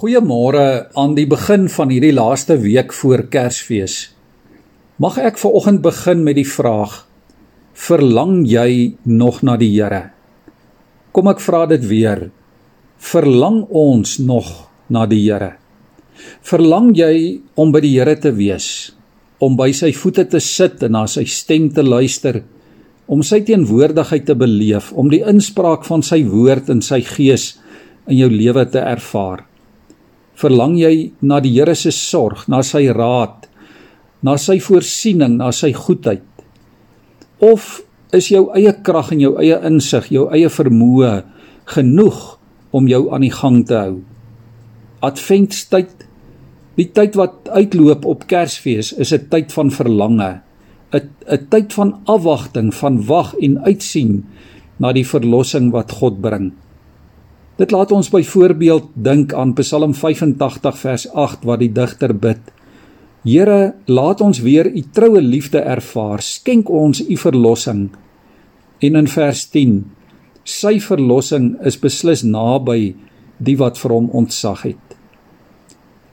Goeiemôre aan die begin van hierdie laaste week voor Kersfees. Mag ek vanoggend begin met die vraag: Verlang jy nog na die Here? Kom ek vra dit weer. Verlang ons nog na die Here? Verlang jy om by die Here te wees, om by sy voete te sit en na sy stem te luister, om sy teenwoordigheid te beleef, om die inspraak van sy woord in sy gees in jou lewe te ervaar? Verlang jy na die Here se sorg, na sy raad, na sy voorsiening, na sy goedheid? Of is jou eie krag en jou eie insig, jou eie vermoë genoeg om jou aan die gang te hou? Adventtyd, die tyd wat uitloop op Kersfees, is 'n tyd van verlange, 'n 'n tyd van afwagting, van wag en uitsien na die verlossing wat God bring. Dit laat ons byvoorbeeld dink aan Psalm 85 vers 8 waar die digter bid: Here, laat ons weer u troue liefde ervaar. Skenk ons u verlossing. En in vers 10: Sy verlossing is beslis naby die wat vir hom ontsag het.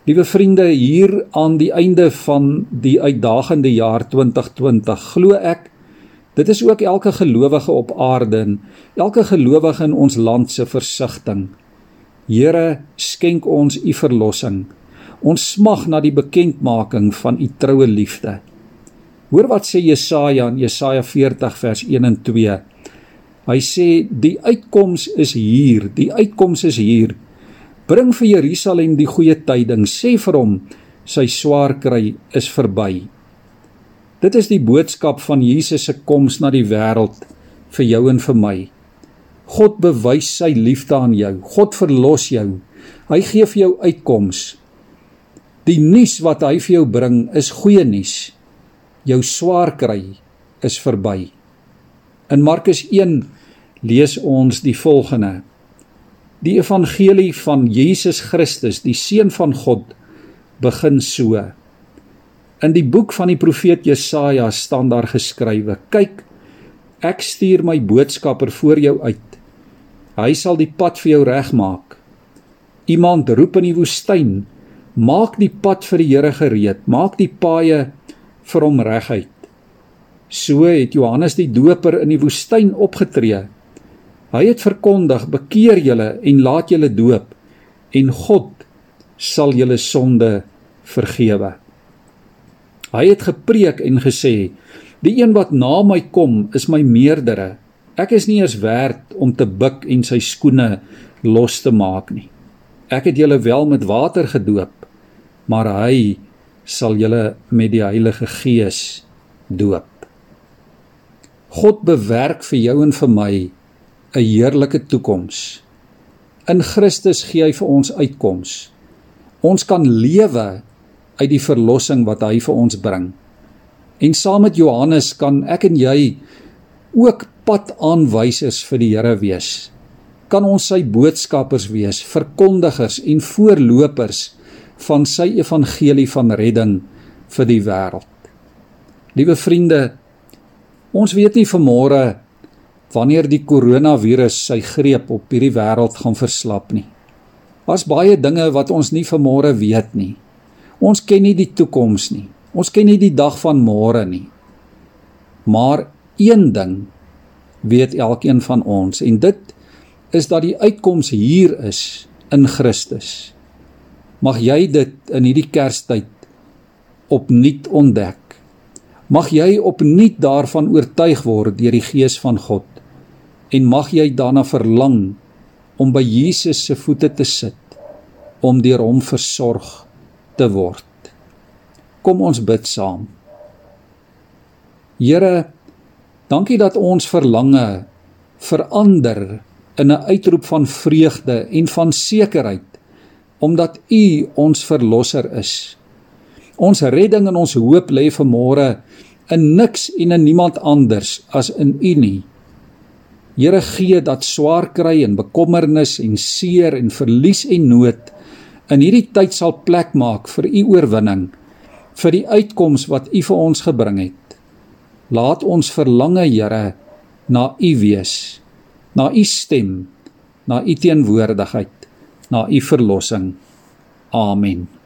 Liewe vriende, hier aan die einde van die uitdagende jaar 2020, glo ek Dit is ook elke gelowige op aarde en elke gelowige in ons land se versigtiging. Here, skenk ons u verlossing. Ons smag na die bekendmaking van u troue liefde. Hoor wat sê Jesaja in Jesaja 40 vers 1 en 2. Hy sê die uitkoms is hier, die uitkoms is hier. Bring vir Jerusalem die goeie tyding, sê vir hom sy swaar kry is verby. Dit is die boodskap van Jesus se koms na die wêreld vir jou en vir my. God bewys sy liefde aan jou. God verlos jou. Hy gee vir jou uitkoms. Die nuus wat hy vir jou bring is goeie nuus. Jou swaar kry is verby. In Markus 1 lees ons die volgende: Die evangelie van Jesus Christus, die seun van God, begin so: In die boek van die profeet Jesaja staan daar geskrywe: Kyk, ek stuur my boodskapper voor jou uit. Hy sal die pad vir jou regmaak. Iemand roep in die woestyn: Maak die pad vir die Here gereed, maak die paaie vir hom reguit. So het Johannes die Doper in die woestyn opgetree. Hy het verkondig: Bekeer julle en laat julle doop en God sal julle sonde vergewe. Hy het gepreek en gesê: "Die een wat na my kom, is my meerdere. Ek is nie eens werd om te buig en sy skoene los te maak nie. Ek het julle wel met water gedoop, maar hy sal julle met die Heilige Gees doop." God bewerk vir jou en vir my 'n heerlike toekoms. In Christus gee hy vir ons uitkoms. Ons kan lewe uit die verlossing wat hy vir ons bring. En saam met Johannes kan ek en jy ook padaanwysers vir die Here wees. Kan ons sy boodskappers wees, verkondigers en voorlopers van sy evangelie van redding vir die wêreld. Liewe vriende, ons weet nie vanmôre wanneer die koronavirus sy greep op hierdie wêreld gaan verslap nie. Daar's baie dinge wat ons nie vanmôre weet nie. Ons ken nie die toekoms nie. Ons ken nie die dag van môre nie. Maar een ding weet elkeen van ons en dit is dat die uitkoms hier is in Christus. Mag jy dit in hierdie Kerstyd opnuut ontdek. Mag jy opnuut daarvan oortuig word deur die Gees van God en mag jy daarna verlang om by Jesus se voete te sit om deur hom versorg te word. Kom ons bid saam. Here, dankie dat ons verlange verander in 'n uitroep van vreugde en van sekerheid omdat U ons verlosser is. Ons redding en ons hoop lê vanmôre in niks en in niemand anders as in U nie. Here gee dat swaar kry en bekommernis en seer en verlies en nood in hierdie tyd sal plek maak vir u oorwinning vir die uitkoms wat u vir ons gebring het laat ons verlange Here na u wees na u stem na u teenwoordigheid na u verlossing Amen.